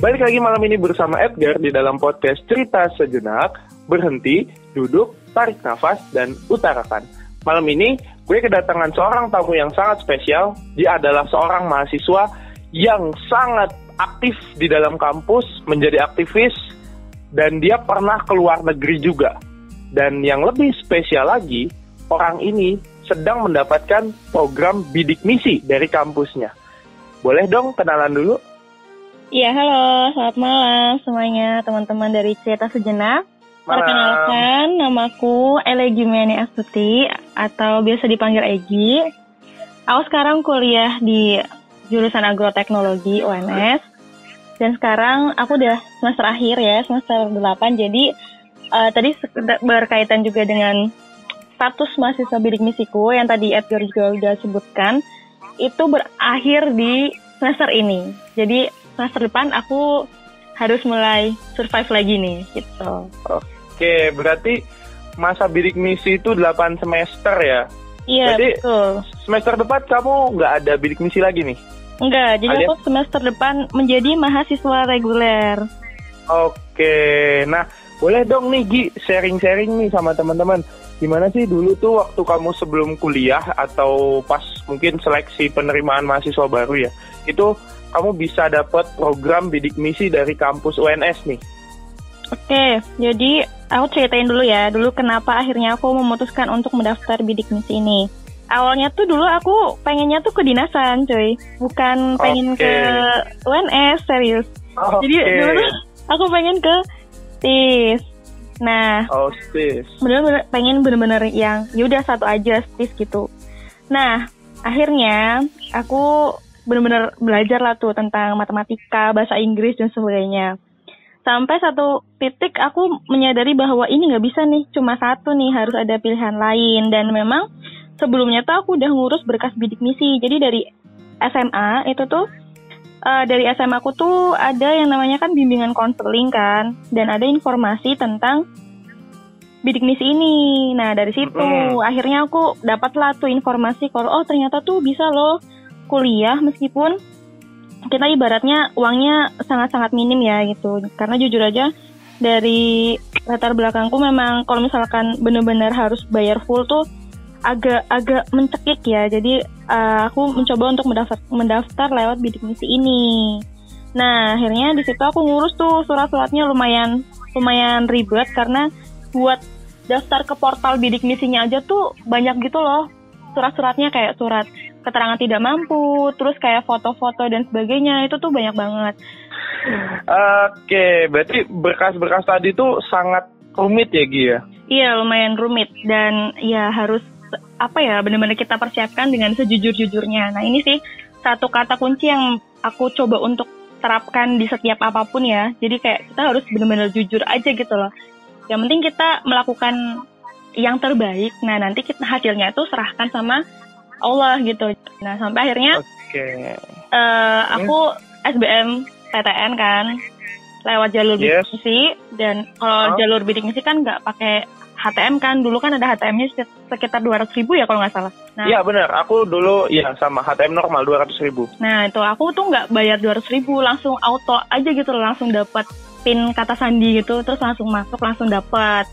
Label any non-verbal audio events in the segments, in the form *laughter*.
Balik lagi malam ini bersama Edgar di dalam podcast Cerita Sejenak, Berhenti, Duduk, Tarik Nafas, dan Utarakan. Malam ini gue kedatangan seorang tamu yang sangat spesial. Dia adalah seorang mahasiswa yang sangat aktif di dalam kampus, menjadi aktivis, dan dia pernah keluar negeri juga. Dan yang lebih spesial lagi, orang ini sedang mendapatkan program bidik misi dari kampusnya. Boleh dong kenalan dulu? Iya, halo. Selamat malam semuanya teman-teman dari Cerita Sejenak. Malam. Perkenalkan, namaku Elegi Miani Astuti atau biasa dipanggil Egi. Aku sekarang kuliah di jurusan agroteknologi UNS. Dan sekarang aku udah semester akhir ya, semester 8. Jadi eh, tadi berkaitan juga dengan status mahasiswa bidik misiku yang tadi Edgar juga udah sebutkan. Itu berakhir di semester ini. Jadi semester depan aku harus mulai survive lagi nih gitu. Oke, berarti masa bidik misi itu 8 semester ya? Iya Jadi- betul. Semester depan kamu nggak ada bidik misi lagi nih? Enggak, jadi Alias- aku semester depan menjadi mahasiswa reguler. Oke, nah boleh dong nih Gi sharing-sharing nih sama teman-teman. Gimana sih dulu tuh waktu kamu sebelum kuliah atau pas mungkin seleksi penerimaan mahasiswa baru ya, itu kamu bisa dapat program bidik misi dari kampus UNS nih. Oke, jadi aku ceritain dulu ya, dulu kenapa akhirnya aku memutuskan untuk mendaftar bidik misi ini. Awalnya tuh dulu aku pengennya tuh ke dinasan, coy. Bukan pengen Oke. ke UNS, serius. Oke. Jadi dulu aku pengen ke TIS. Nah, Oh, bener-bener pengen bener-bener yang yaudah satu aja stis gitu. Nah akhirnya aku bener-bener belajar lah tuh tentang matematika, bahasa Inggris dan sebagainya. Sampai satu titik aku menyadari bahwa ini nggak bisa nih cuma satu nih harus ada pilihan lain dan memang sebelumnya tuh aku udah ngurus berkas bidik misi. Jadi dari SMA itu tuh eh, dari SMA aku tuh ada yang namanya kan bimbingan konseling kan dan ada informasi tentang bidik misi ini. Nah dari situ Mm-mm. akhirnya aku dapatlah tuh informasi kalau oh ternyata tuh bisa loh kuliah meskipun kita ibaratnya uangnya sangat-sangat minim ya gitu. Karena jujur aja dari latar belakangku memang kalau misalkan bener-bener harus bayar full tuh agak-agak mencekik ya. Jadi eh, aku mencoba untuk mendaftar mendaftar lewat bidik misi ini. Nah akhirnya di situ aku ngurus tuh surat-suratnya lumayan lumayan ribet karena buat daftar ke portal bidik misinya aja tuh banyak gitu loh surat-suratnya kayak surat keterangan tidak mampu, terus kayak foto-foto dan sebagainya itu tuh banyak banget. Oke, berarti berkas-berkas tadi tuh sangat rumit ya Gi ya? Iya lumayan rumit dan ya harus apa ya benar-benar kita persiapkan dengan sejujur-jujurnya. Nah ini sih satu kata kunci yang aku coba untuk terapkan di setiap apa pun ya. Jadi kayak kita harus benar-benar jujur aja gitu loh. Yang penting kita melakukan yang terbaik. Nah nanti kita hasilnya itu serahkan sama Allah gitu. Nah sampai akhirnya Oke. eh aku SBM PTN kan lewat jalur bidik Yes. misi dan kalau Oh. jalur bidik misi kan nggak pakai HTM kan dulu kan ada HTM-nya sek- sekitar 200 ribu ya kalau nggak salah. Nah, Iya benar, aku dulu ya sama HTM normal 200 ribu. nah itu aku tuh nggak bayar 200 ribu langsung auto aja gitu langsung dapat pin kata sandi gitu terus langsung masuk langsung dapat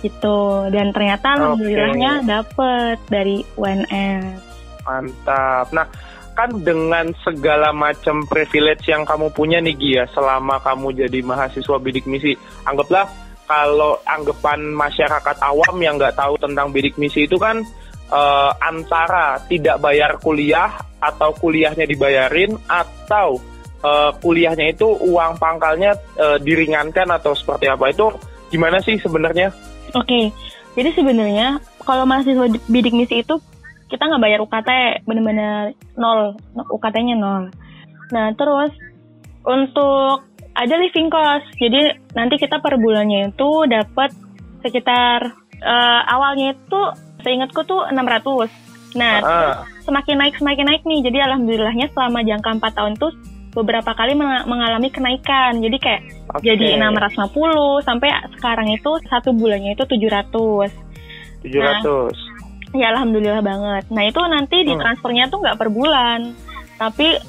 gitu dan ternyata alhamdulillahnya dapet dari UNS. Mantap. Nah, kan dengan segala macam privilege yang kamu punya nih Gi ya, selama kamu jadi mahasiswa bidik misi, anggaplah kalau anggapan masyarakat awam yang nggak tahu tentang bidik misi itu kan eh, antara tidak bayar kuliah atau kuliahnya dibayarin atau eh, kuliahnya itu uang pangkalnya eh, diringankan atau seperti apa itu gimana sih sebenarnya? Oke, jadi sebenarnya kalau mahasiswa di- bidik misi itu kita nggak bayar UKT, bener-bener nol, UKT-nya nol. Nah terus untuk ada living cost, jadi nanti kita per bulannya itu dapat sekitar eh, awalnya itu seingatku tuh 600. Nah Ah, semakin naik semakin naik nih, jadi alhamdulillahnya selama jangka 4 tahun tuh beberapa kali menga- mengalami kenaikan. Jadi kayak oke. jadi 650 sampai sekarang itu satu bulannya itu 700. 700. Ya alhamdulillah banget. Nah itu nanti di Hmm. transfernya tuh nggak per bulan, tapi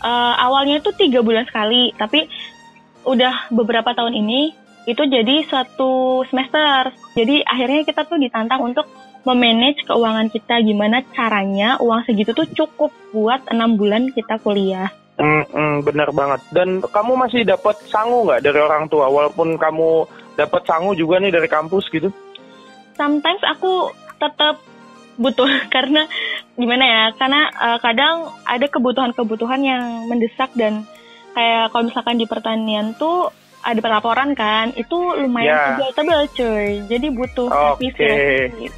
eh, awalnya itu tiga bulan sekali. Tapi udah beberapa tahun ini itu jadi satu semester. Jadi akhirnya kita tuh ditantang untuk memanage keuangan kita gimana caranya uang segitu tuh cukup buat enam bulan kita kuliah. Hmm, hmm, bener banget. Dan kamu masih dapat sangu nggak dari orang tua, walaupun kamu dapat sangu juga nih dari kampus gitu? Sometimes aku tetap butuh *laughs* karena gimana ya? Karena uh, kadang ada kebutuhan-kebutuhan yang mendesak dan kayak kalau misalkan di pertanian tuh ada pelaporan kan, itu lumayan Ya. tebal cuy. Jadi butuh Oke. revisi.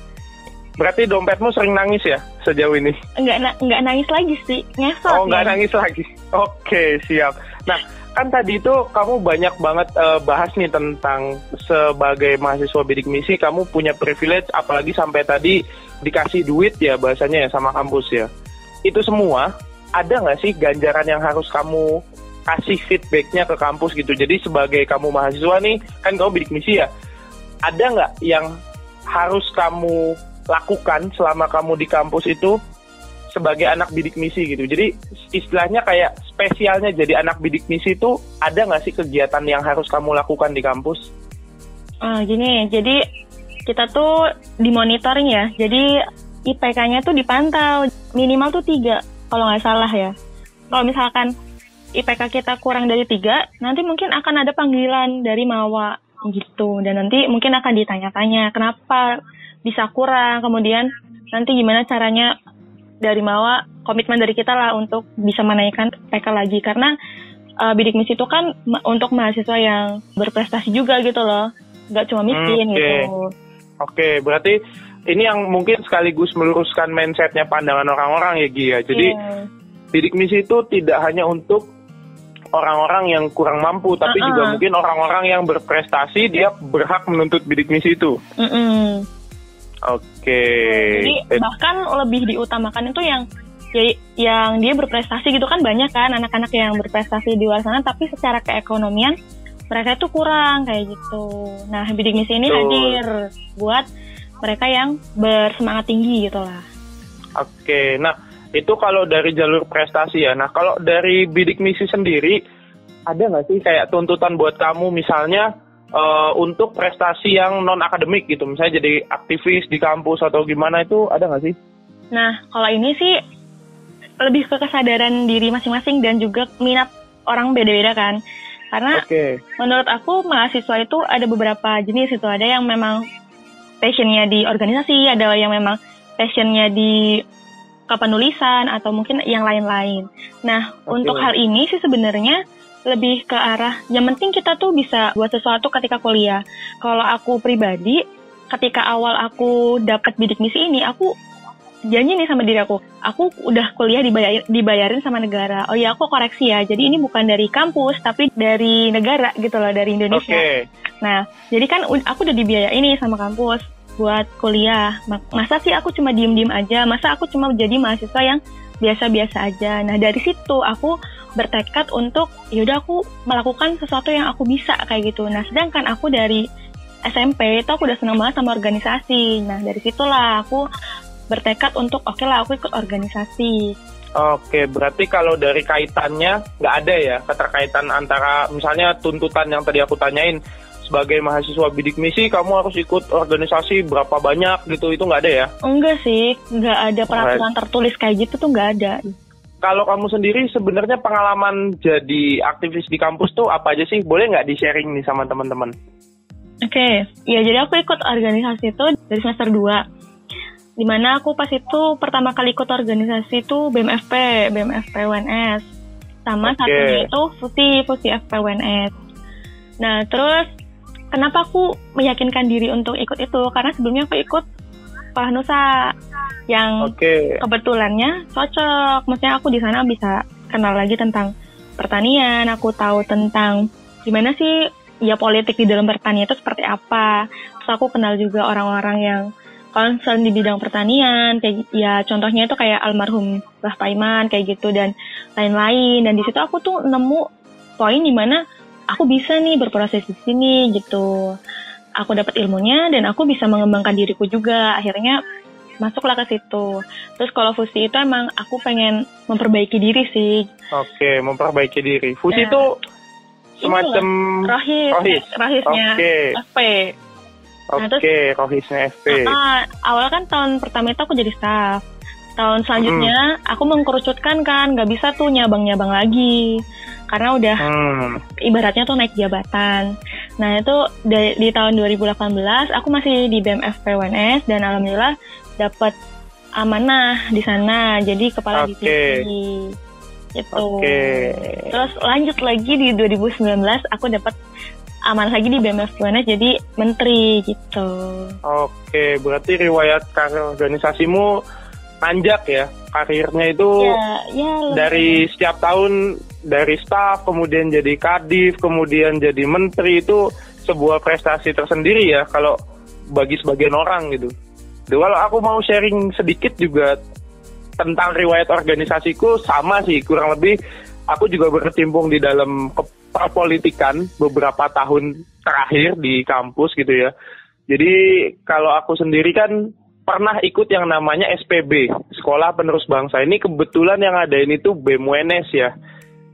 Berarti dompetmu sering nangis ya sejauh ini? Enggak na- enggak nangis lagi sih, ngesot Oh, nggak ya. nangis lagi. Oke, siap. Nah, kan tadi itu kamu banyak banget eh, bahas nih tentang sebagai mahasiswa bidik misi, kamu punya privilege, apalagi sampai tadi dikasih duit ya bahasanya ya sama kampus ya. Itu semua ada nggak sih ganjaran yang harus kamu kasih feedbacknya ke kampus gitu? Jadi sebagai kamu mahasiswa nih, kan kamu bidik misi ya, ada nggak yang harus kamu lakukan selama kamu di kampus itu sebagai anak bidik misi gitu. Jadi istilahnya kayak spesialnya jadi anak bidik misi itu ada nggak sih kegiatan yang harus kamu lakukan di kampus? Ah, gini, jadi kita tuh dimonitoring ya. Jadi IPK-nya tuh dipantau minimal tuh tiga kalau nggak salah ya. Kalau misalkan IPK kita kurang dari tiga, nanti mungkin akan ada panggilan dari Mawa gitu. Dan nanti mungkin akan ditanya-tanya kenapa bisa kurang, kemudian nanti gimana caranya dari Mawa komitmen dari kita lah untuk bisa menaikkan IPK lagi karena uh, bidik misi itu kan ma- untuk mahasiswa yang berprestasi juga gitu loh nggak cuma miskin Hmm, oke. gitu Oke, berarti ini yang mungkin sekaligus meluruskan mindsetnya pandangan orang-orang ya Gi ya. Jadi Iya. bidik misi itu tidak hanya untuk orang-orang yang kurang mampu, tapi Uh-uh. juga mungkin orang-orang yang berprestasi dia berhak menuntut bidik misi itu. Mm-mm. Oke. jadi Eh, bahkan lebih diutamakan itu yang ya, yang dia berprestasi gitu kan banyak kan anak-anak yang berprestasi di luar sana tapi secara keekonomian mereka itu kurang kayak gitu nah bidik misi ini Betul. hadir buat mereka yang bersemangat tinggi gitu lah Oke, nah itu kalau dari jalur prestasi ya. Nah kalau dari bidik misi sendiri, ada nggak sih kayak tuntutan buat kamu misalnya eh, untuk prestasi yang non akademik gitu, misalnya jadi aktivis di kampus atau gimana itu ada nggak sih? Nah, kalau ini sih lebih ke kesadaran diri masing-masing dan juga minat orang beda-beda kan. Karena Oke, menurut aku mahasiswa itu ada beberapa jenis itu. Ada yang memang passionnya di organisasi, ada yang memang passionnya di kepenulisan atau mungkin yang lain-lain. Nah, Oke. untuk hal ini sih sebenarnya lebih ke arah yang penting kita tuh bisa buat sesuatu ketika kuliah. Kalau aku pribadi, ketika awal aku dapat bidik misi ini, aku janji nih sama diri aku, aku udah kuliah dibayar, dibayarin sama negara. Oh ya, aku koreksi ya. Jadi ini bukan dari kampus, tapi dari negara gitu loh, dari Indonesia. oke, Nah, jadi kan aku udah dibiayain nih sama kampus buat kuliah. Ma- Masa sih aku cuma diem-diem aja? Masa aku cuma jadi mahasiswa yang biasa-biasa aja? Nah, dari situ aku bertekad untuk yaudah aku melakukan sesuatu yang aku bisa kayak gitu. Nah, sedangkan aku dari SMP itu aku udah senang banget sama organisasi. Nah, dari situlah aku bertekad untuk oke lah aku ikut organisasi. oke. Berarti kalau dari kaitannya nggak ada ya keterkaitan antara misalnya tuntutan yang tadi aku tanyain sebagai mahasiswa bidik misi kamu harus ikut organisasi berapa banyak gitu itu nggak ada ya? Enggak sih, nggak ada peraturan tertulis kayak gitu tuh nggak ada. Kalau kamu sendiri sebenarnya pengalaman jadi aktivis di kampus tuh apa aja sih? Boleh nggak di-sharing nih sama teman-teman? Oke, ya jadi aku ikut organisasi itu dari semester 2. Di mana aku pas itu pertama kali ikut organisasi itu BMFP, BMFP UNS. Sama Oke. satunya itu FUSI, FUSI FP UNS. Nah, terus kenapa aku meyakinkan diri untuk ikut itu? Karena sebelumnya aku ikut Sekolah Nusa yang Oke. kebetulannya cocok. Maksudnya aku di sana bisa kenal lagi tentang pertanian, aku tahu tentang gimana sih ya politik di dalam pertanian itu seperti apa. Terus aku kenal juga orang-orang yang concern di bidang pertanian, kayak ya contohnya itu kayak almarhum Bah Paiman kayak gitu dan lain-lain. Dan di situ aku tuh nemu poin di mana aku bisa nih berproses di sini gitu. Aku dapat ilmunya dan aku bisa mengembangkan diriku juga. Akhirnya masuklah ke situ. Terus kalau fusi itu emang aku pengen memperbaiki diri sih. Oke, memperbaiki diri. Fusi Ya. itu semacam rohis, rohis. rohisnya Oke. FP. Nah, Oke, terus- rohisnya FP. Ah, awalnya kan tahun pertama itu aku jadi staff. Tahun selanjutnya Hmm. aku mengkerucutkan kan, nggak bisa tuh nyabang-nyabang lagi. Karena udah Hmm. ibaratnya tuh naik jabatan. Nah itu di, di tahun 2018 aku masih di BMF PWNS dan alhamdulillah dapat amanah di sana jadi kepala Oke. divisi itu. Oke. Terus lanjut lagi di 2019 aku dapat amanah lagi di BMF PWNS jadi menteri gitu. Oke, berarti riwayat karir organisasimu panjang ya. Karirnya itu Ya, ya. dari setiap tahun dari staff kemudian jadi kadif kemudian jadi menteri itu sebuah prestasi tersendiri ya kalau bagi sebagian orang gitu. Kalau aku mau sharing sedikit juga tentang riwayat organisasiku sama sih kurang lebih aku juga berkecimpung di dalam perpolitikan beberapa tahun terakhir di kampus gitu ya. Jadi kalau aku sendiri kan pernah ikut yang namanya SPB, Sekolah Penerus Bangsa. Ini kebetulan yang ada ini tuh BEM UNS ya.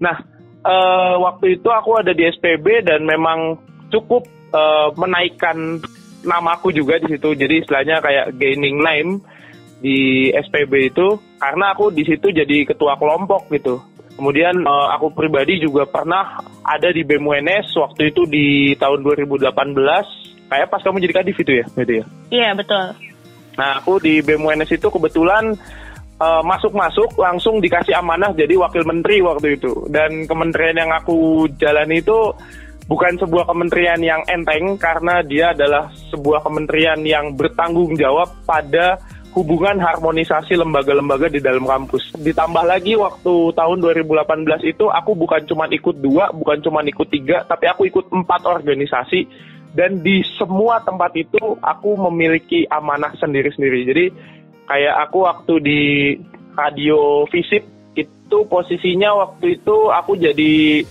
Nah, eh, waktu itu aku ada di SPB dan memang cukup eh, menaikkan namaku juga di situ. Jadi istilahnya kayak gaining name di SPB itu karena aku di situ jadi ketua kelompok gitu. Kemudian eh, aku pribadi juga pernah ada di BEM UNS waktu itu di tahun 2018. Kayak pas kamu jadi kadif itu ya, gitu ya. Iya betul. Nah, aku di BEM UNS itu kebetulan eh, masuk-masuk langsung dikasih amanah jadi wakil menteri waktu itu. Dan kementerian yang aku jalani itu bukan sebuah kementerian yang enteng karena dia adalah sebuah kementerian yang bertanggung jawab pada hubungan harmonisasi lembaga-lembaga di dalam kampus. Ditambah lagi waktu tahun 2018 itu aku bukan cuma ikut dua, bukan cuma ikut tiga, tapi aku ikut empat organisasi dan di semua tempat itu aku memiliki amanah sendiri-sendiri. Jadi kayak aku waktu di radio Visip itu posisinya waktu itu aku jadi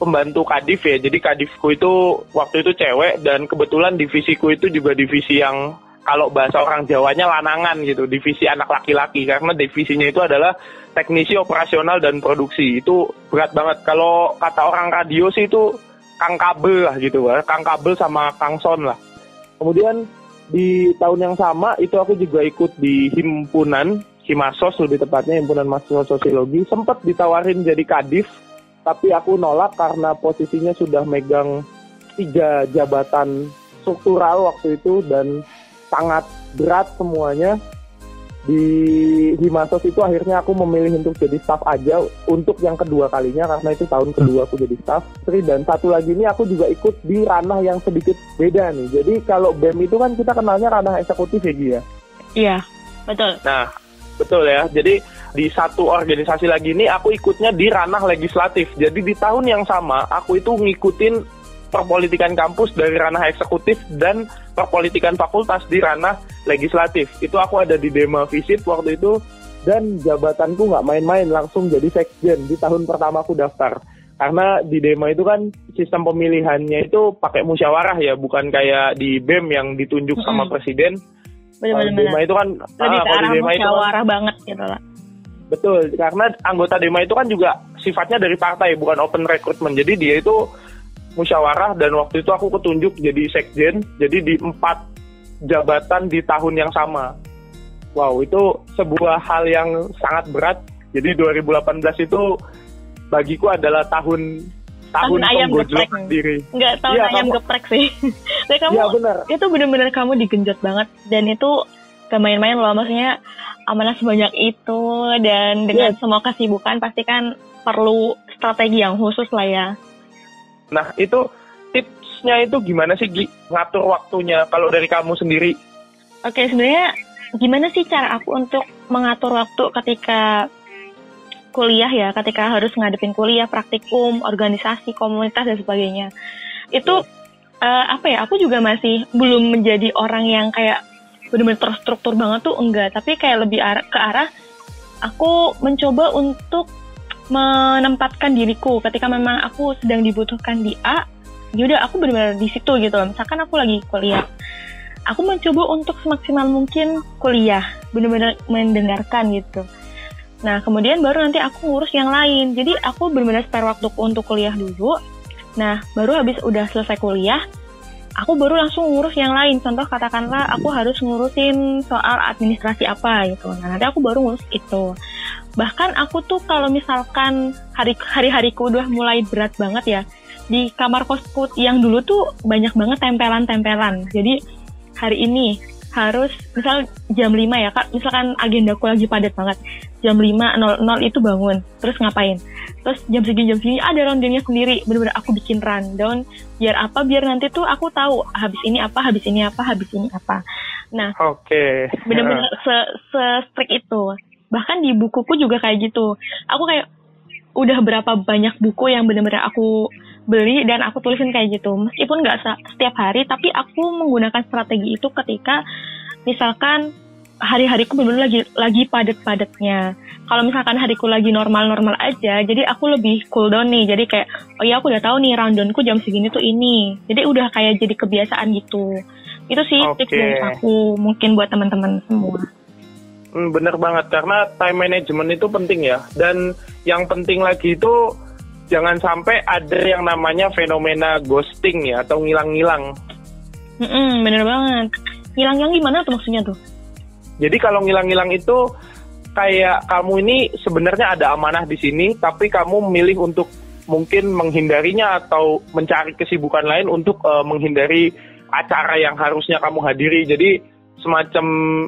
pembantu kadif ya. Jadi kadifku itu waktu itu cewek dan kebetulan divisiku itu juga divisi yang kalau bahasa orang Jawanya lanangan gitu, divisi anak laki-laki karena divisinya itu adalah teknisi operasional dan produksi. Itu berat banget. Kalau kata orang radio sih itu kang kabel lah gitu, kang kabel sama kang son lah. Kemudian di tahun yang sama itu aku juga ikut di himpunan Himasos lebih tepatnya himpunan mahasiswa sosiologi sempat ditawarin jadi kadif tapi aku nolak karena posisinya sudah megang tiga jabatan struktural waktu itu dan sangat berat semuanya di Himasos itu akhirnya aku memilih untuk jadi staff aja untuk yang kedua kalinya karena itu tahun kedua aku jadi staff Tri dan satu lagi ini aku juga ikut di ranah yang sedikit beda nih jadi kalau BEM itu kan kita kenalnya ranah eksekutif ya Gi ya Iya betul. Nah, betul ya. Jadi di satu organisasi lagi ini aku ikutnya di ranah legislatif. Jadi di tahun yang sama aku itu ngikutin perpolitikan kampus dari ranah eksekutif dan perpolitikan fakultas di ranah legislatif. Itu aku ada di Dema Visit waktu itu dan jabatanku nggak main-main langsung jadi sekjen di tahun pertama aku daftar. Karena di Dema itu kan sistem pemilihannya itu pakai musyawarah ya, bukan kayak di BEM yang ditunjuk sama presiden. Benar-benar. Dema itu kan Lebih ah, ke arah itu kan musyawarah banget gitu lah. Betul, karena anggota Dema itu kan juga sifatnya dari partai, bukan open recruitment. Jadi dia itu musyawarah dan waktu itu aku ketunjuk jadi sekjen, jadi di empat jabatan di tahun yang sama. Wow, itu sebuah hal yang sangat berat. Jadi 2018 itu bagiku adalah tahun tahun, Tahun ayam geprek. diri. Nggak tahu Iya, ayam kamu- geprek sih. *laughs* Tapi kamu benar. itu bener-bener kamu digenjot banget dan itu gak main-main loh maksudnya amanah sebanyak itu dan dengan Yes. semua kesibukan pasti kan perlu strategi yang khusus lah ya. Nah, itu tipsnya itu gimana sih Gi? Ngatur waktunya kalau dari kamu sendiri? Oke sebenarnya gimana sih cara aku untuk mengatur waktu ketika kuliah ya, ketika harus ngadepin kuliah, praktikum, organisasi, komunitas dan sebagainya. Itu eh, apa ya? Aku juga masih belum menjadi orang yang kayak benar-benar terstruktur banget tuh enggak, tapi kayak lebih arah, ke arah aku mencoba untuk menempatkan diriku ketika memang aku sedang dibutuhkan di A, yaudah aku benar-benar di situ gitu loh. Misalkan aku lagi kuliah, aku mencoba untuk semaksimal mungkin kuliah, benar-benar mendengarkan gitu. Nah, kemudian baru nanti aku ngurus yang lain. Jadi aku benar-benar spare waktuku untuk kuliah dulu. Nah, baru habis udah selesai kuliah, aku baru langsung ngurus yang lain. Contoh katakanlah aku harus ngurusin soal administrasi apa gitu. Nah, nanti aku baru ngurus itu. Bahkan aku tuh kalau misalkan hari hari-hariku udah mulai berat banget ya, di kamar kosku yang dulu tuh banyak banget tempelan-tempelan. Jadi hari ini harus misal jam 5 ya kak. Misalkan agendaku lagi padat banget. Jam 5.00 itu bangun. Terus ngapain? Terus jam segini jam segini ada rondenya sendiri. Bener-bener aku bikin rundown. Biar apa? Biar nanti tuh aku tahu habis ini apa habis ini apa habis ini apa. Nah oke. okay. bener-bener se, se strict itu. Bahkan di bukuku juga kayak gitu. Aku kayak udah berapa banyak buku yang bener-bener aku beli dan aku tulisin kayak gitu. Meskipun nggak setiap hari tapi aku menggunakan strategi itu ketika misalkan hari-hariku benar-benar lagi lagi padat-padatnya. Kalau misalkan hariku lagi normal-normal aja jadi aku lebih cool down nih. Jadi kayak oh ya aku udah tahu nih rundownku jam segini tuh ini. Jadi udah kayak jadi kebiasaan gitu. Itu sih okay. tips dari aku mungkin buat teman-teman semua. Hmm, bener banget karena time management itu penting ya. Dan yang penting lagi itu jangan sampai ada yang namanya fenomena ghosting ya atau ngilang-ngilang. Mm -mm, bener banget. Ngilang-ngilang gimana tuh maksudnya tuh? Jadi kalau ngilang-ngilang itu kayak kamu ini sebenarnya ada amanah di sini, tapi kamu memilih untuk mungkin menghindarinya atau mencari kesibukan lain untuk uh, menghindari acara yang harusnya kamu hadiri. Jadi semacam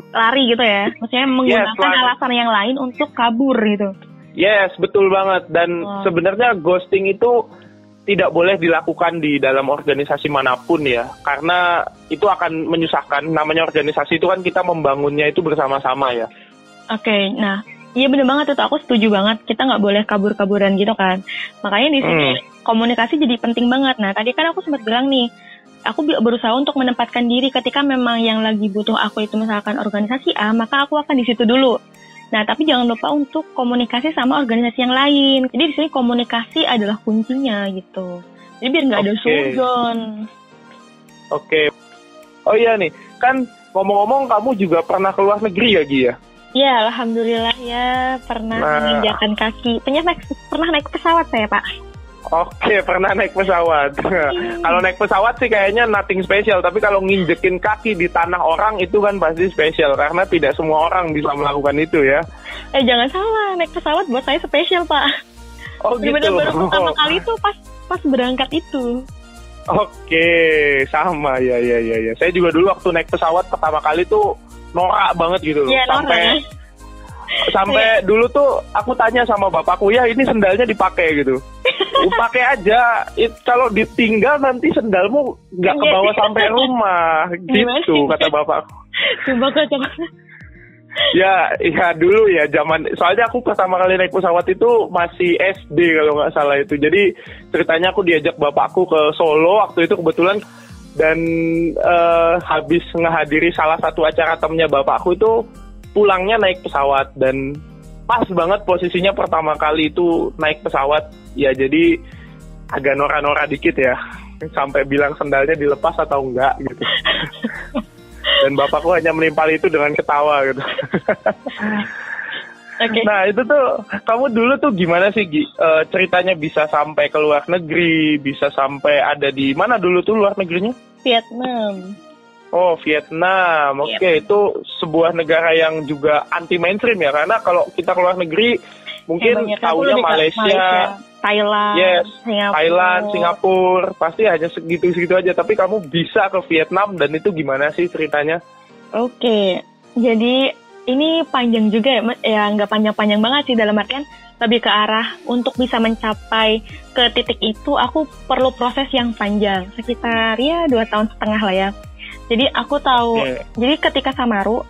lari gitu ya, maksudnya menggunakan yes, alasan yang lain untuk kabur gitu. Yes, betul banget. Dan wow. sebenarnya ghosting itu tidak boleh dilakukan di dalam organisasi mana pun ya, karena itu akan menyusahkan. Namanya organisasi itu kan kita membangunnya itu bersama-sama ya. Oke, okay, nah Iya bener banget itu aku setuju banget kita nggak boleh kabur-kaburan gitu kan makanya di sini hmm. komunikasi jadi penting banget nah tadi kan aku sempat bilang nih aku berusaha untuk menempatkan diri ketika memang yang lagi butuh aku itu misalkan organisasi A maka aku akan di situ dulu Nah, tapi jangan lupa untuk komunikasi sama organisasi yang lain. Jadi di sini komunikasi adalah kuncinya gitu. Jadi biar nggak okay. ada suzon. Oke. Okay. Oh iya nih, kan ngomong-ngomong kamu juga pernah keluar negeri ya, Gia? ya? Ya, alhamdulillah ya pernah nah. menginjakan kaki. Pernah naik, pernah naik pesawat saya, Pak. Oke, pernah naik pesawat. kalau naik pesawat sih kayaknya nothing special, tapi kalau nginjekin kaki di tanah orang itu kan pasti spesial karena tidak semua orang bisa melakukan itu ya. Eh jangan salah, naik pesawat buat saya spesial pak. Oh gitu. Benar-benar pertama *laughs* kali itu pas pas berangkat itu. Oke, sama ya ya ya ya. Saya juga dulu waktu naik pesawat pertama kali tuh norak banget gitu loh. Ya, sampai norak sampai iya. dulu tuh aku tanya sama bapakku ya ini sendalnya dipakai gitu. *laughs* Pakai aja. It, kalau ditinggal nanti sendalmu nggak ke bawah sampai rumah. Gitu kata bapakku. Coba coba. Ya ya dulu ya zaman soalnya aku pertama kali naik pesawat itu masih SD kalau nggak salah itu. Jadi ceritanya aku diajak bapakku ke Solo waktu itu kebetulan. Dan uh, habis menghadiri salah satu acara temennya bapakku itu pulangnya naik pesawat dan pas banget posisinya pertama kali itu naik pesawat. Ya jadi agak nora-nora dikit ya. Sampai bilang sendalnya dilepas atau enggak gitu. *laughs* Dan bapakku hanya menimpali itu dengan ketawa gitu. *laughs* Okay. nah itu tuh kamu dulu tuh gimana sih Gi? Uh, ceritanya bisa sampai ke luar negeri bisa sampai ada di mana dulu tuh luar negerinya? Vietnam Oh, Vietnam. Oke, okay. yep. itu sebuah negara yang juga anti mainstream ya karena kalau kita keluar negeri mungkin tahunya Malaysia, Malaysia, Thailand, yes, Singapura. Thailand, Singapura, pasti hanya segitu-segitu aja. Tapi kamu bisa ke Vietnam dan itu gimana sih ceritanya? Oke, okay. jadi ini panjang juga ya, ya nggak panjang-panjang banget sih dalam artian lebih ke arah untuk bisa mencapai ke titik itu aku perlu proses yang panjang sekitar ya dua tahun setengah lah ya jadi aku tahu. Yeah. Jadi ketika Samaru,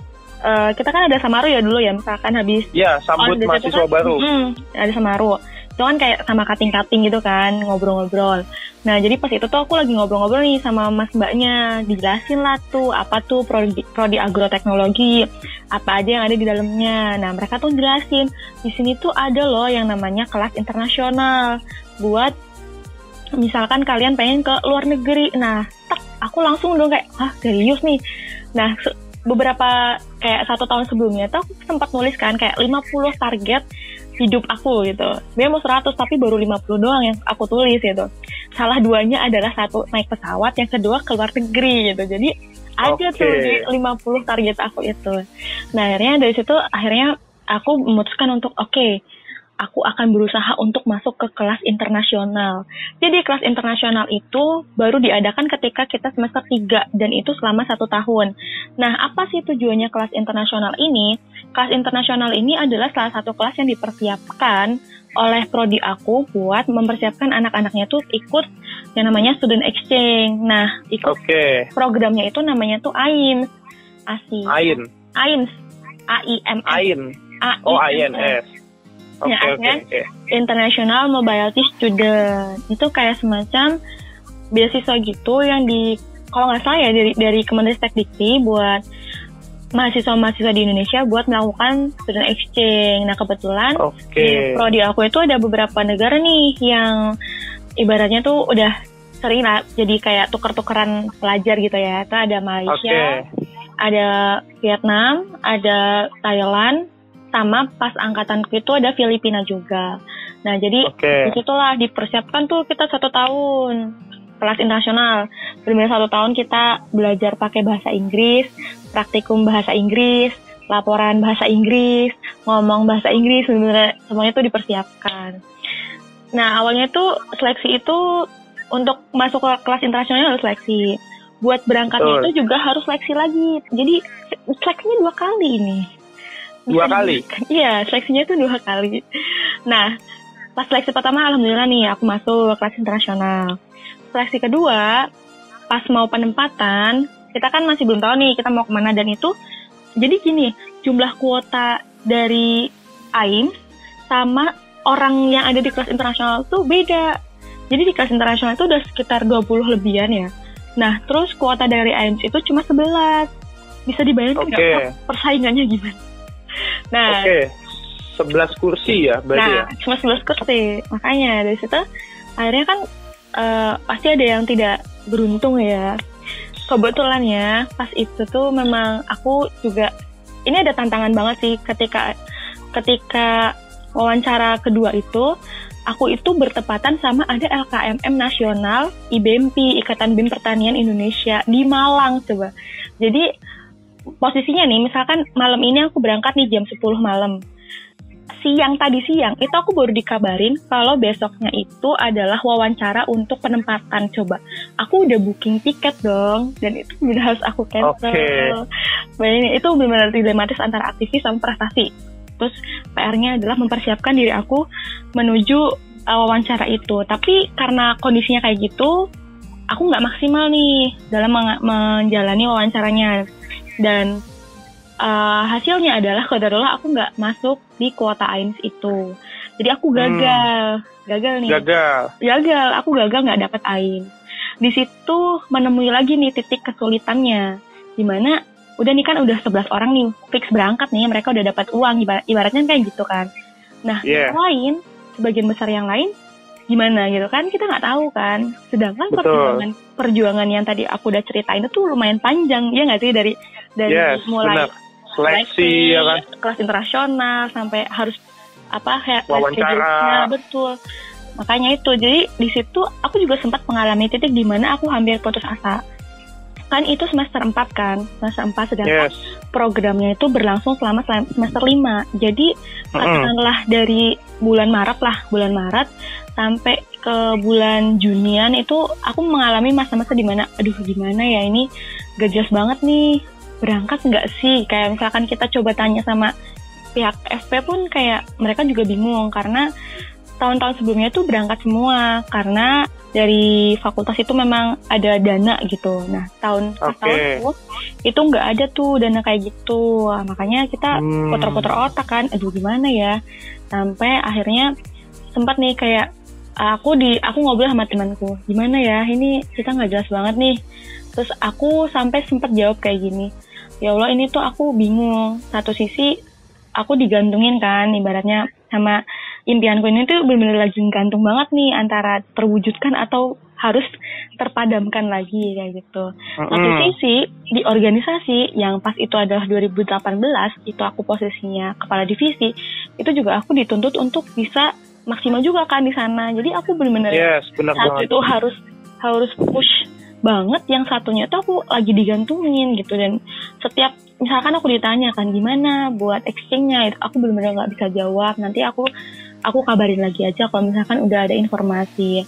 uh, kita kan ada Samaru ya dulu ya, misalkan habis. Iya, yeah, sambut mahasiswa kan, baru. Mm, ada Samaru. Itu kan kayak sama kating-kating gitu kan, ngobrol-ngobrol. Nah, jadi pas itu tuh aku lagi ngobrol-ngobrol nih sama mas mbaknya, dijelasin lah tuh apa tuh prodi, prodi agroteknologi, apa aja yang ada di dalamnya. Nah, mereka tuh jelasin, di sini tuh ada loh yang namanya kelas internasional buat misalkan kalian pengen ke luar negeri. Nah, aku langsung dong kayak ah serius nih nah beberapa kayak satu tahun sebelumnya tuh aku sempat nulis kan kayak 50 target hidup aku gitu. Sebenarnya mau 100 tapi baru 50 doang yang aku tulis gitu. Salah duanya adalah satu naik pesawat, yang kedua keluar negeri gitu. Jadi ada Oke. tuh di 50 target aku itu. Nah akhirnya dari situ akhirnya aku memutuskan untuk oke aku akan berusaha untuk masuk ke kelas internasional. Jadi kelas internasional itu baru diadakan ketika kita semester 3 dan itu selama satu tahun. Nah apa sih tujuannya kelas internasional ini? Kelas internasional ini adalah salah satu kelas yang dipersiapkan oleh prodi aku buat mempersiapkan anak-anaknya tuh ikut yang namanya student exchange. Nah, ikut Oke. programnya itu namanya tuh AIMS. ASI. Ain. AIMS. A I M S. Ain. Oh, INS. Oke, Ya, oke, akhirnya oke. International Mobility Student. Itu kayak semacam beasiswa gitu yang di kalau nggak salah ya dari dari Kementerian Dikti buat mahasiswa-mahasiswa di Indonesia buat melakukan student exchange. Nah kebetulan Oke. di prodi aku itu ada beberapa negara nih yang ibaratnya tuh udah sering lah jadi kayak tuker-tukeran pelajar gitu ya. Itu ada. Malaysia, ada Vietnam, ada Thailand, sama pas angkatanku itu ada Filipina juga. Nah jadi Oke. di situlah dipersiapkan tuh kita satu tahun kelas internasional. Benar satu tahun kita belajar pakai bahasa Inggris, praktikum bahasa Inggris, laporan bahasa Inggris, ngomong bahasa Inggris, benar semuanya tuh dipersiapkan. Nah awalnya tuh seleksi itu untuk masuk ke kelas internasional harus seleksi. Buat berangkatnya Betul. itu juga harus seleksi lagi. Jadi seleksinya dua kali ini. Dua kali? *laughs* Iya, seleksinya itu dua kali. Nah, pas seleksi pertama alhamdulillah nih aku masuk kelas internasional. Seleksi kedua, pas mau penempatan, kita kan masih belum tahu nih kita mau ke mana dan itu jadi gini, jumlah kuota dari AIMS sama orang yang ada di kelas internasional tuh beda. Jadi di kelas internasional itu udah sekitar 20 lebihan ya. Nah, terus kuota dari AIMS itu cuma 11. Bisa dibayangkan per- persaingannya gimana? Nah, Oke. 11 kursi ya berarti ya? Nah, cuma 11 kursi. Makanya dari situ akhirnya kan eh, pasti ada yang tidak beruntung ya. Kebetulan ya, pas itu tuh memang aku juga ini ada tantangan banget sih ketika ketika wawancara kedua itu aku itu bertepatan sama ada LKMM nasional IBMP Ikatan BEM Pertanian Indonesia di Malang coba. Jadi posisinya nih misalkan malam ini aku berangkat nih jam 10 malam. Siang tadi siang itu aku baru dikabarin kalau besoknya itu adalah wawancara untuk penempatan coba. Aku udah booking tiket dong dan itu benar harus aku cancel. Oke. Bayangin, itu benar-benar dilematis antara aktivis sama prestasi. Terus PR-nya adalah mempersiapkan diri aku menuju uh, wawancara itu. Tapi karena kondisinya kayak gitu aku nggak maksimal nih dalam menjalani wawancaranya dan uh, hasilnya adalah kodarullah aku nggak masuk di kuota AIMS itu. Jadi aku gagal. Gagal nih. Gagal. gagal. Aku gagal nggak dapat AIMS di situ menemui lagi nih titik kesulitannya. Di mana udah nih kan udah 11 orang nih fix berangkat nih mereka udah dapat uang. Ibarat, ibaratnya kayak gitu kan. Nah Iya. yang lain sebagian besar yang lain gimana gitu kan? Kita nggak tahu kan. Sedangkan Betul. perjuangan perjuangan yang tadi aku udah ceritain itu tuh lumayan panjang. Ya nggak sih? Dari dari Yes, mulai benar. Seleksi ya kan? kelas internasional sampai harus apa kayak Wawancara. betul makanya itu jadi di situ aku juga sempat mengalami titik di mana aku hampir putus asa kan itu semester 4 kan semester 4 sedangkan Yes. programnya itu berlangsung selama sel- semester 5 jadi katakanlah dari bulan Maret lah bulan Maret sampai ke bulan Junian itu aku mengalami masa-masa di mana aduh gimana ya ini gak jelas banget nih berangkat nggak sih kayak misalkan kita coba tanya sama pihak FP pun kayak mereka juga bingung karena tahun-tahun sebelumnya tuh berangkat semua karena dari fakultas itu memang ada dana gitu. Nah tahun pas Oke. tahunku itu nggak ada tuh dana kayak gitu. Wah, makanya kita Hmm. puter-puter otak kan, aduh gimana ya. Sampai akhirnya sempat nih kayak aku di aku ngobrol sama temanku, gimana ya ini kita nggak jelas banget nih. Terus aku sampai sempat jawab kayak gini, ya Allah ini tuh aku bingung. Satu sisi aku digantungin kan, ibaratnya sama impianku ini tuh bener-bener lagi gantung banget nih antara terwujudkan atau harus terpadamkan lagi kayak gitu. Satu sisi di organisasi yang pas itu adalah 2018 itu aku posisinya kepala divisi itu juga aku dituntut untuk bisa maksimal juga kan di sana. Jadi aku benar-benar Yes, saat banget. itu harus harus push banget yang satunya tuh aku lagi digantungin gitu dan setiap misalkan aku ditanya kan gimana buat exchange-nya itu aku benar-benar nggak bisa jawab nanti aku aku kabarin lagi aja kalau misalkan udah ada informasi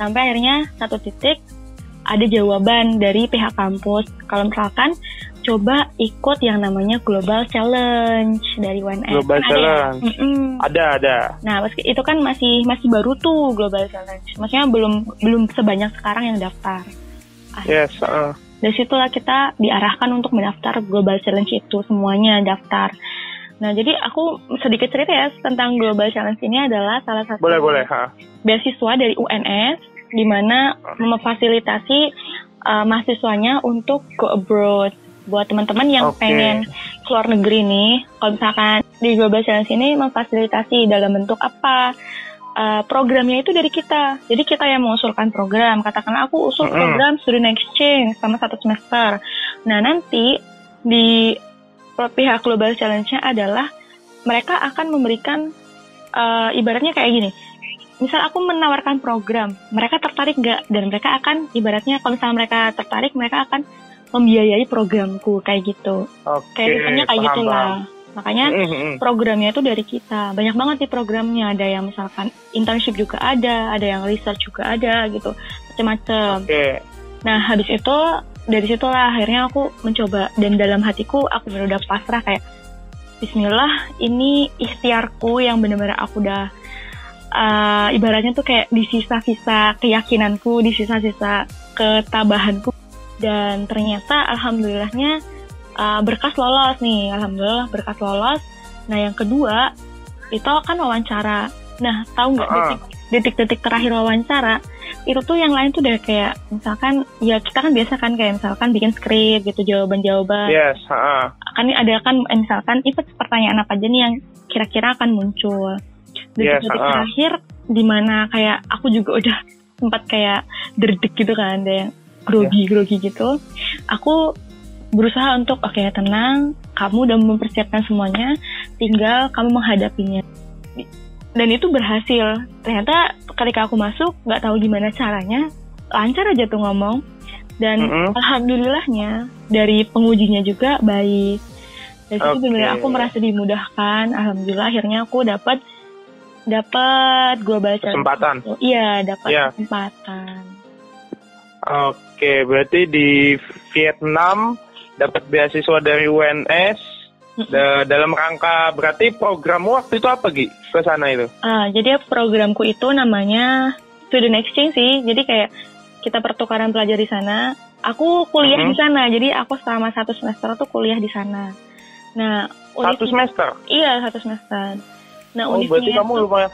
sampai akhirnya satu titik ada jawaban dari pihak kampus kalau misalkan coba ikut yang namanya global challenge dari UNS Global Kan ada ya? Challenge. Mm-mm. Ada, ada. Nah, meski itu kan masih masih baru tuh Global Challenge. Maksudnya belum belum sebanyak sekarang yang daftar. Yes, uh, Dari situlah kita diarahkan untuk mendaftar Global Challenge itu semuanya daftar. Nah, jadi aku sedikit cerita ya tentang Global Challenge ini adalah salah satu boleh, boleh. Ha. beasiswa dari UNS di mana memfasilitasi uh, mahasiswanya untuk go abroad. Buat teman-teman yang Oke. pengen keluar negeri nih, kalau misalkan di Global Challenge ini memfasilitasi dalam bentuk apa? Uh, programnya itu dari kita. Jadi kita yang mengusulkan program. Katakanlah aku usul program student exchange sama satu semester. Nah nanti di pihak Global Challenge-nya adalah mereka akan memberikan uh, ibaratnya kayak gini misal aku menawarkan program, mereka tertarik nggak? Dan mereka akan, ibaratnya kalau misalnya mereka tertarik, mereka akan membiayai programku kayak gitu. Oke, Kayak misalnya kayak paham, gitulah. paham. Makanya Mm, mm, mm. programnya itu dari kita. Banyak banget di programnya. Ada yang misalkan internship juga ada, ada yang research juga ada gitu, macam-macam. Oke, Nah habis itu dari situlah akhirnya aku mencoba dan dalam hatiku aku benar udah pasrah kayak Bismillah ini ikhtiarku yang benar-benar aku udah uh, ibaratnya tuh kayak di sisa-sisa keyakinanku, di sisa-sisa ketabahanku dan ternyata alhamdulillahnya uh, berkas lolos nih, alhamdulillah berkas lolos. Nah yang kedua itu kan wawancara. Nah tahu nggak detik detik-detik terakhir wawancara itu tuh yang lain tuh udah kayak misalkan ya kita kan biasa kan kayak misalkan bikin skrip gitu jawaban-jawaban. Yes, kan ada kan eh, misalkan itu pertanyaan apa aja nih yang kira-kira akan muncul. Yes, detik-detik ah. terakhir di mana kayak aku juga udah *laughs* sempat kayak derdek gitu kan ada yang grogi grogi gitu. Aku berusaha untuk oke tenang kamu udah mempersiapkan semuanya tinggal kamu menghadapinya dan itu berhasil ternyata ketika aku masuk nggak tahu gimana caranya lancar aja tuh ngomong dan Mm-mm. alhamdulillahnya dari pengujinya juga baik dari situ Oke. benar aku merasa dimudahkan alhamdulillah akhirnya aku dapat dapat global challenge Kesempatan. itu. iya dapat Iya. kesempatan Oke, berarti di Vietnam dapat beasiswa dari UNS da- dalam rangka berarti programmu waktu itu apa Gi ke sana itu? Ah, jadi programku itu namanya student exchange sih. Jadi kayak kita pertukaran pelajar di sana. Aku kuliah Mhm. di sana. Jadi aku selama satu semester tuh kuliah di sana. Nah, Satu univ- semester. Iya, satu semester. Nah, Oh, berarti kamu lumayan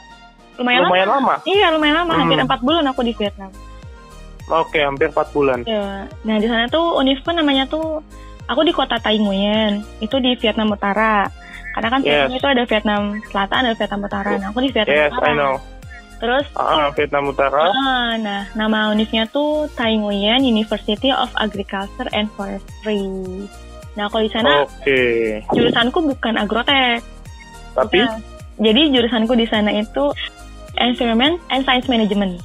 lumayan, lumayan lama. lama. Iya, lumayan lama. Hampir Hmm. empat bulan aku di Vietnam. Oke, hampir 4 bulan. Ya. Nah, di sana tuh Univku namanya tuh aku di kota Tai Nguyen. Itu di Vietnam Utara. Karena kan Yes. Vietnam itu ada Vietnam Selatan, ada Vietnam Utara. Nah, aku di Vietnam Yes, Utara. I know. Terus Ah, Vietnam Utara. Ah, nah, nama univnya tuh Tai Nguyen University of Agriculture and Forestry. Nah, kalau di sana Oke. jurusanku bukan agrotek. Tapi Bukan. Jadi jurusanku di sana itu Environment and Science Management.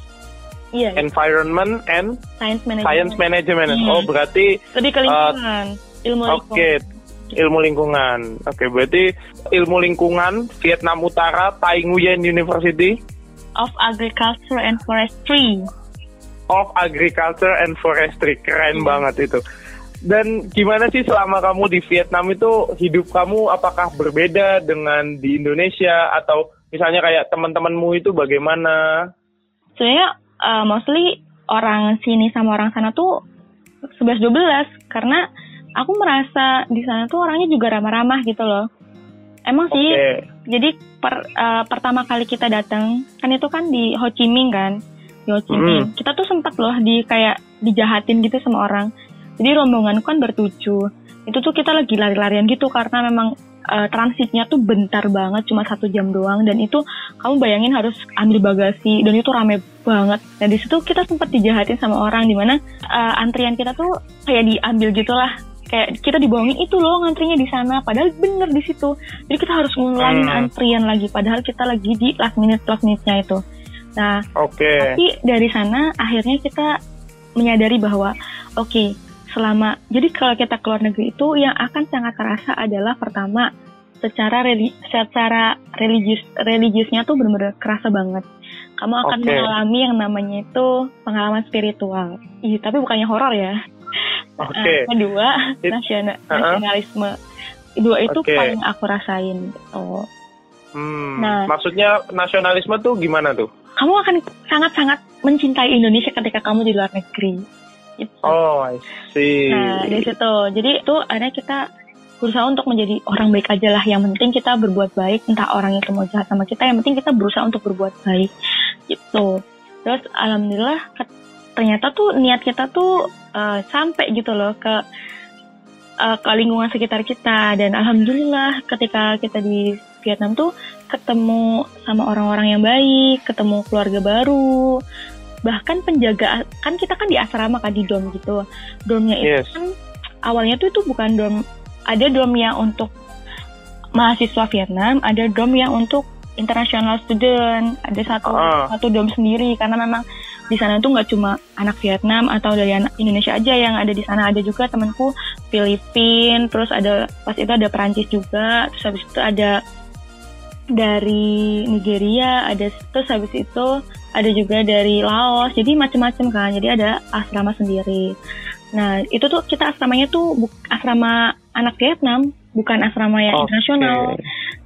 Iya, environment and Science Management. science management. Hmm. Oh, berarti Lebih ke lingkungan, ilmu Oke, lingkungan. ilmu lingkungan. Oke, berarti ilmu lingkungan Vietnam Utara Tai Nguyen University Of Agriculture and Forestry. of Agriculture and Forestry. Keren Iya. banget itu. Dan gimana sih selama kamu di Vietnam itu hidup kamu apakah berbeda dengan di Indonesia atau misalnya kayak teman-temanmu itu bagaimana? Sebenarnya uh, mostly orang sini sama orang sana tuh 11-12 karena aku merasa di sana tuh orangnya juga ramah-ramah gitu loh. Emang sih, Oke. jadi per, uh, pertama kali kita datang kan itu kan di Ho Chi Minh kan, di Ho Chi Minh. Kita tuh sempat loh di kayak dijahatin gitu sama orang. Jadi rombongan kan bertujuh. Itu tuh kita lagi lari-larian gitu karena memang uh, transitnya tuh bentar banget cuma satu jam doang dan itu kamu bayangin harus ambil bagasi dan itu rame banget dan di situ kita sempat dijahatin sama orang di mana uh, antrian kita tuh kayak diambil gitulah kayak kita dibohongin itu loh ngantrinya di sana padahal bener di situ jadi kita harus ngulangin hmm. antrian lagi padahal kita lagi di last minute last minute-nya itu nah okay. tapi dari sana akhirnya kita menyadari bahwa oke okay, selama jadi kalau kita keluar negeri itu yang akan sangat terasa adalah pertama secara religi, secara religius religiusnya tuh benar-benar kerasa banget. Kamu akan okay. mengalami yang namanya itu pengalaman spiritual. Iya, tapi bukannya horor ya. *laughs* Oke. Okay. Uh, kedua, nasional, uh -huh. nasionalisme. Dua itu okay. paling aku rasain gitu. Hmm, nah, maksudnya nasionalisme tuh gimana tuh? Kamu akan sangat-sangat mencintai Indonesia ketika kamu di luar negeri Gitu. Oh, I see. Nah, dari situ. Jadi itu akhirnya kita berusaha untuk menjadi orang baik aja lah. Yang penting kita berbuat baik, entah orang itu mau jahat sama kita, yang penting kita berusaha untuk berbuat baik. Gitu. Terus alhamdulillah ternyata tuh niat kita tuh uh, sampai gitu loh ke uh, ke lingkungan sekitar kita. Dan alhamdulillah ketika kita di Vietnam tuh ketemu sama orang-orang yang baik, ketemu keluarga baru, bahkan penjaga kan kita kan di asrama kan di dom gitu. Domnya itu kan awalnya tuh itu bukan dom ada dom yang untuk mahasiswa Vietnam ada dom yang untuk international student ada satu uh. satu dom sendiri. Karena memang di sana tuh nggak cuma anak Vietnam atau dari anak Indonesia aja yang ada di sana ada juga temanku Filipin terus ada pas itu ada Perancis juga terus habis itu ada dari Nigeria ada terus habis itu ada juga dari Laos jadi macam-macam kan jadi ada asrama sendiri nah itu tuh kita asramanya tuh asrama anak Vietnam bukan asrama yang okay. internasional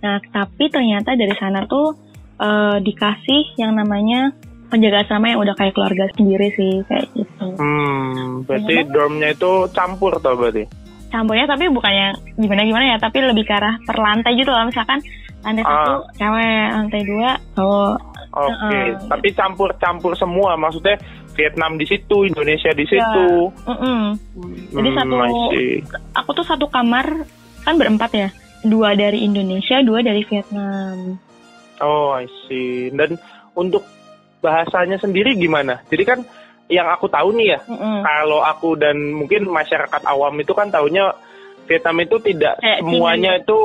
nah tapi ternyata dari sana tuh uh, dikasih yang namanya penjaga asrama yang udah kayak keluarga sendiri sih kayak gitu hmm berarti Ternyata, dormnya itu campur tuh berarti campurnya tapi bukannya gimana gimana ya tapi lebih ke arah per lantai gitu loh misalkan lantai ah. satu cewek lantai dua cowok Oke, okay. uh, tapi campur-campur semua, maksudnya Vietnam di situ, Indonesia di situ. Ya. Mm -mm. Jadi hmm, satu, aku tuh satu kamar kan berempat ya, dua dari Indonesia, dua dari Vietnam. Oh, I see. Dan untuk bahasanya sendiri gimana? Jadi kan yang aku tahu nih ya, mm -mm. kalau aku dan mungkin masyarakat awam itu kan tahunya Vietnam itu tidak Kayak semuanya itu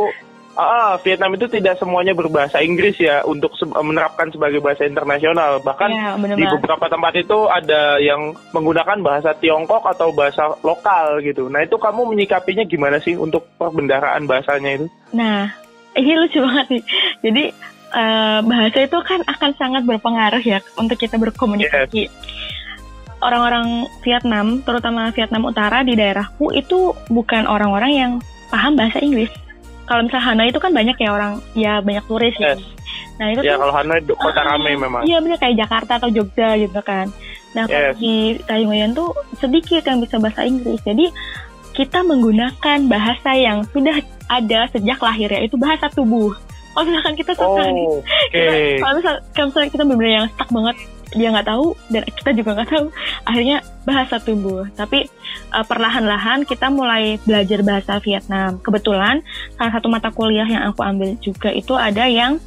Ah, Vietnam itu tidak semuanya berbahasa Inggris ya untuk se menerapkan sebagai bahasa internasional. Bahkan ya, di beberapa tempat itu ada yang menggunakan bahasa Tiongkok atau bahasa lokal gitu. Nah itu kamu menyikapinya gimana sih untuk perbendaharaan bahasanya itu? Nah, *laughs* ini lucu banget nih. Jadi uh, bahasa itu kan akan sangat berpengaruh ya untuk kita berkomunikasi. Yes orang-orang Vietnam, terutama Vietnam Utara di daerahku itu bukan orang-orang yang paham bahasa Inggris kalau misalnya Hanoi itu kan banyak ya orang ya banyak turis ya. Nah itu ya, tuh, kalau Hanoi kota uh, ramai memang. Iya benar kayak Jakarta atau Jogja gitu kan. Nah kalau yes. di Taiyuan tuh sedikit yang bisa bahasa Inggris. Jadi kita menggunakan bahasa yang sudah ada sejak lahir ya itu bahasa tubuh. Kalau misalkan kita suka oh, okay. kalau misalkan, misalkan kita benar-benar yang stuck banget dia nggak tahu dan kita juga nggak tahu akhirnya bahasa tubuh tapi uh, perlahan-lahan kita mulai belajar bahasa Vietnam. Kebetulan salah satu mata kuliah yang aku ambil juga itu ada yang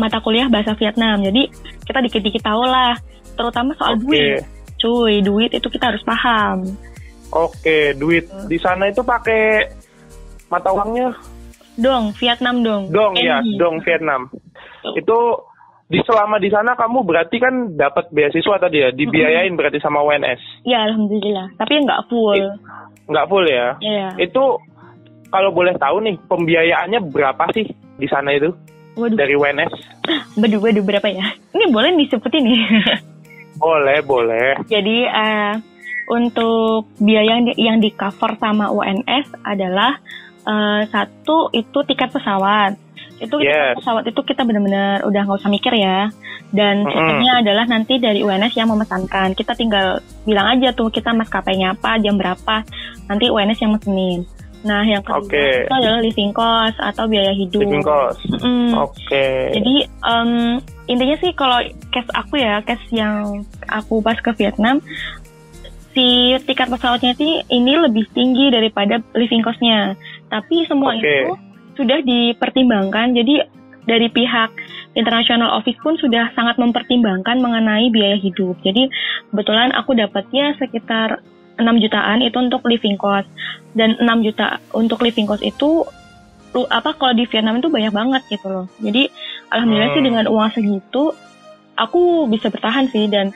mata kuliah bahasa Vietnam. Jadi kita dikit-dikit tahu lah. Terutama soal okay. duit. Cuy duit itu kita harus paham. Oke okay, duit. Di sana itu pakai mata uangnya dong Vietnam dong dong ya dong Vietnam itu di selama di sana kamu berarti kan dapat beasiswa tadi ya, dibiayain berarti sama UNS. Ya alhamdulillah, tapi nggak full. Nggak full ya? Iya. Itu kalau boleh tahu nih pembiayaannya berapa sih di sana itu? Waduh. Dari UNS? *laughs* Waduh, waduh berapa ya? Ini boleh disebutin nih? *laughs* boleh, boleh. Jadi uh, untuk biaya yang di, yang di cover sama UNS adalah uh, satu itu tiket pesawat itu yes. pesawat itu kita benar-benar udah nggak usah mikir ya dan mm-hmm. adalah nanti dari UNS yang memesankan kita tinggal bilang aja tuh kita maskapainya apa jam berapa nanti UNS yang mesenin nah yang kedua okay. itu adalah living cost atau biaya hidup living cost mm. oke okay. jadi um, intinya sih kalau case aku ya case yang aku pas ke Vietnam si tiket pesawatnya sih ini lebih tinggi daripada living costnya tapi semua okay. itu sudah dipertimbangkan. Jadi dari pihak international office pun sudah sangat mempertimbangkan mengenai biaya hidup. Jadi kebetulan aku dapatnya sekitar 6 jutaan itu untuk living cost dan 6 juta untuk living cost itu apa kalau di Vietnam itu banyak banget gitu loh. Jadi alhamdulillah Hmm. sih dengan uang segitu aku bisa bertahan sih dan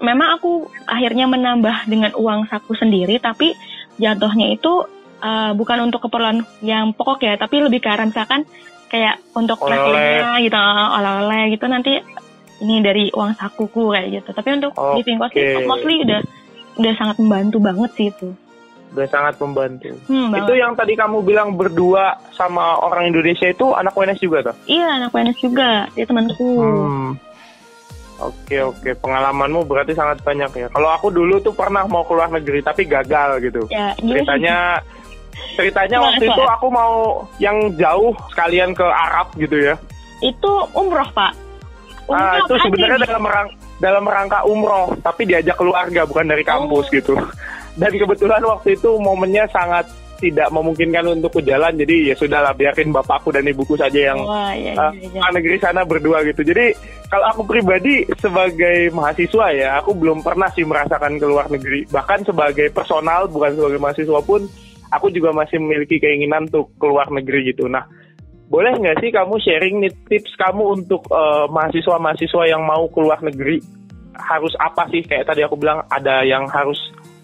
memang aku akhirnya menambah dengan uang saku sendiri tapi jatuhnya itu uh, bukan untuk keperluan yang pokok ya tapi lebih ke arah misalkan kayak untuk travelingnya gitu oleh-oleh gitu nanti ini dari uang sakuku kayak gitu tapi untuk Oke. living cost sih mostly udah udah sangat membantu banget sih itu Udah sangat membantu. hmm, Itu yang tadi kamu bilang berdua sama orang Indonesia itu anak WNS juga tuh? iya anak PNS juga dia temanku Hmm. Oke oke pengalamanmu berarti sangat banyak ya. Kalau aku dulu tuh pernah mau keluar negeri tapi gagal gitu. ya sih? Ceritanya waktu itu aku mau yang jauh sekalian ke Arab gitu ya. itu umroh pak Ah, itu apa sebenarnya aja nih? dalam rang dalam rangka umroh tapi diajak keluarga bukan dari kampus Oh. gitu. *laughs* Dan kebetulan waktu itu momennya sangat tidak memungkinkan untuk ke jalan jadi ya sudahlah biarin bapakku dan ibuku saja yang Wah, iya, uh, iya, iya. ke negeri sana berdua gitu. Jadi kalau aku pribadi sebagai mahasiswa ya, aku belum pernah sih merasakan ke luar negeri. Bahkan sebagai personal bukan sebagai mahasiswa pun, aku juga masih memiliki keinginan untuk keluar negeri gitu. Nah, boleh nggak sih kamu sharing nih tips kamu untuk uh, mahasiswa-mahasiswa yang mau keluar negeri? Harus apa sih? Kayak tadi aku bilang ada yang harus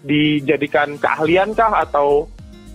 dijadikan keahlian kah atau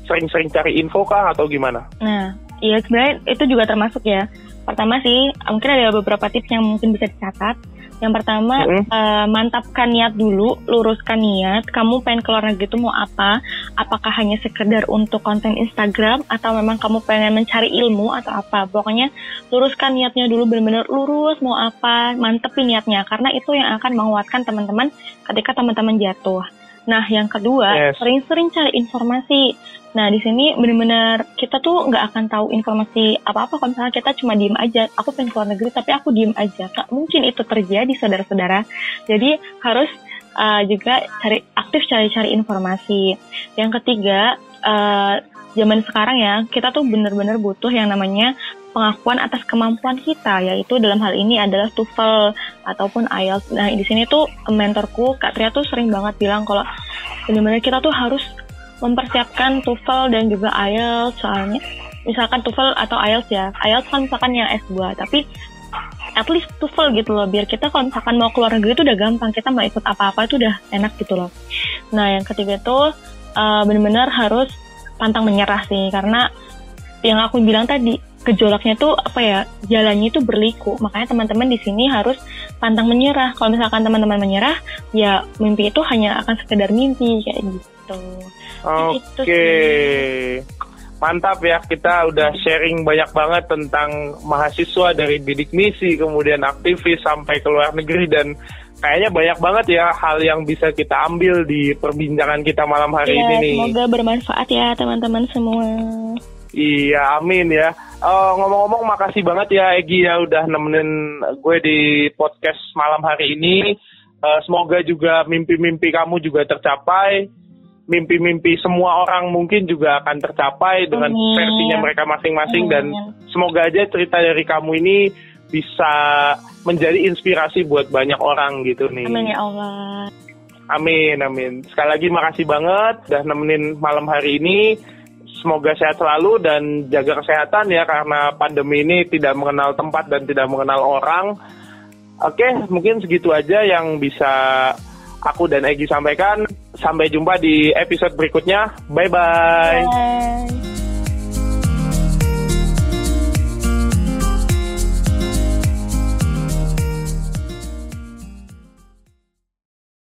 sering-sering cari info kah atau gimana? Nah, iya sebenarnya itu juga termasuk ya. Pertama sih, mungkin ada beberapa tips yang mungkin bisa dicatat. Yang pertama, Mm-mm. eh, mantapkan niat dulu, luruskan niat. Kamu pengen keluar negeri itu mau apa? Apakah hanya sekedar untuk konten Instagram atau memang kamu pengen mencari ilmu atau apa? Pokoknya luruskan niatnya dulu benar-benar lurus mau apa, mantepin niatnya karena itu yang akan menguatkan teman-teman ketika teman-teman jatuh. Nah, yang kedua, Yes. sering-sering cari informasi. Nah, di sini benar-benar kita tuh nggak akan tahu informasi apa-apa kalau misalnya kita cuma diem aja. Aku pengen keluar negeri tapi aku diem aja. Nggak mungkin itu terjadi, saudara-saudara. Jadi harus uh, juga cari aktif cari-cari informasi. Yang ketiga, uh, zaman sekarang ya kita tuh benar-benar butuh yang namanya pengakuan atas kemampuan kita, yaitu dalam hal ini adalah TOEFL ataupun IELTS. Nah, di sini tuh mentorku Kak Tria tuh sering banget bilang kalau benar-benar kita tuh harus mempersiapkan TOEFL dan juga IELTS soalnya misalkan TOEFL atau IELTS ya. IELTS kan misalkan yang S2, tapi at least TOEFL gitu loh biar kita kalau misalkan mau keluar negeri itu udah gampang kita mau ikut apa-apa itu udah enak gitu loh nah yang ketiga tuh uh, benar-benar harus pantang menyerah sih karena yang aku bilang tadi gejolaknya tuh apa ya jalannya itu berliku. Makanya teman-teman di sini harus pantang menyerah. Kalau misalkan teman-teman menyerah ya mimpi itu hanya akan sekedar mimpi kayak gitu. Oke, sih. mantap ya kita udah sharing banyak banget tentang mahasiswa dari bidik misi, kemudian aktivis sampai ke luar negeri dan kayaknya banyak banget ya hal yang bisa kita ambil di perbincangan kita malam hari ya, ini nih. semoga bermanfaat ya teman-teman semua Iya, amin ya. Eh, ngomong-ngomong, makasih banget ya Egi ya udah nemenin gue di podcast malam hari ini. Eh, semoga juga mimpi-mimpi kamu juga tercapai. Mimpi-mimpi semua orang mungkin juga akan tercapai dengan Amin. versinya mereka masing-masing dan semoga aja cerita dari kamu ini bisa menjadi inspirasi buat banyak orang gitu nih. amin ya Allah Amin, amin. Sekali lagi makasih banget udah nemenin malam hari ini. Semoga sehat selalu dan jaga kesehatan ya karena pandemi ini tidak mengenal tempat dan tidak mengenal orang. Oke, mungkin segitu aja yang bisa aku dan Egi sampaikan. Sampai jumpa di episode berikutnya. Bye-bye. Bye.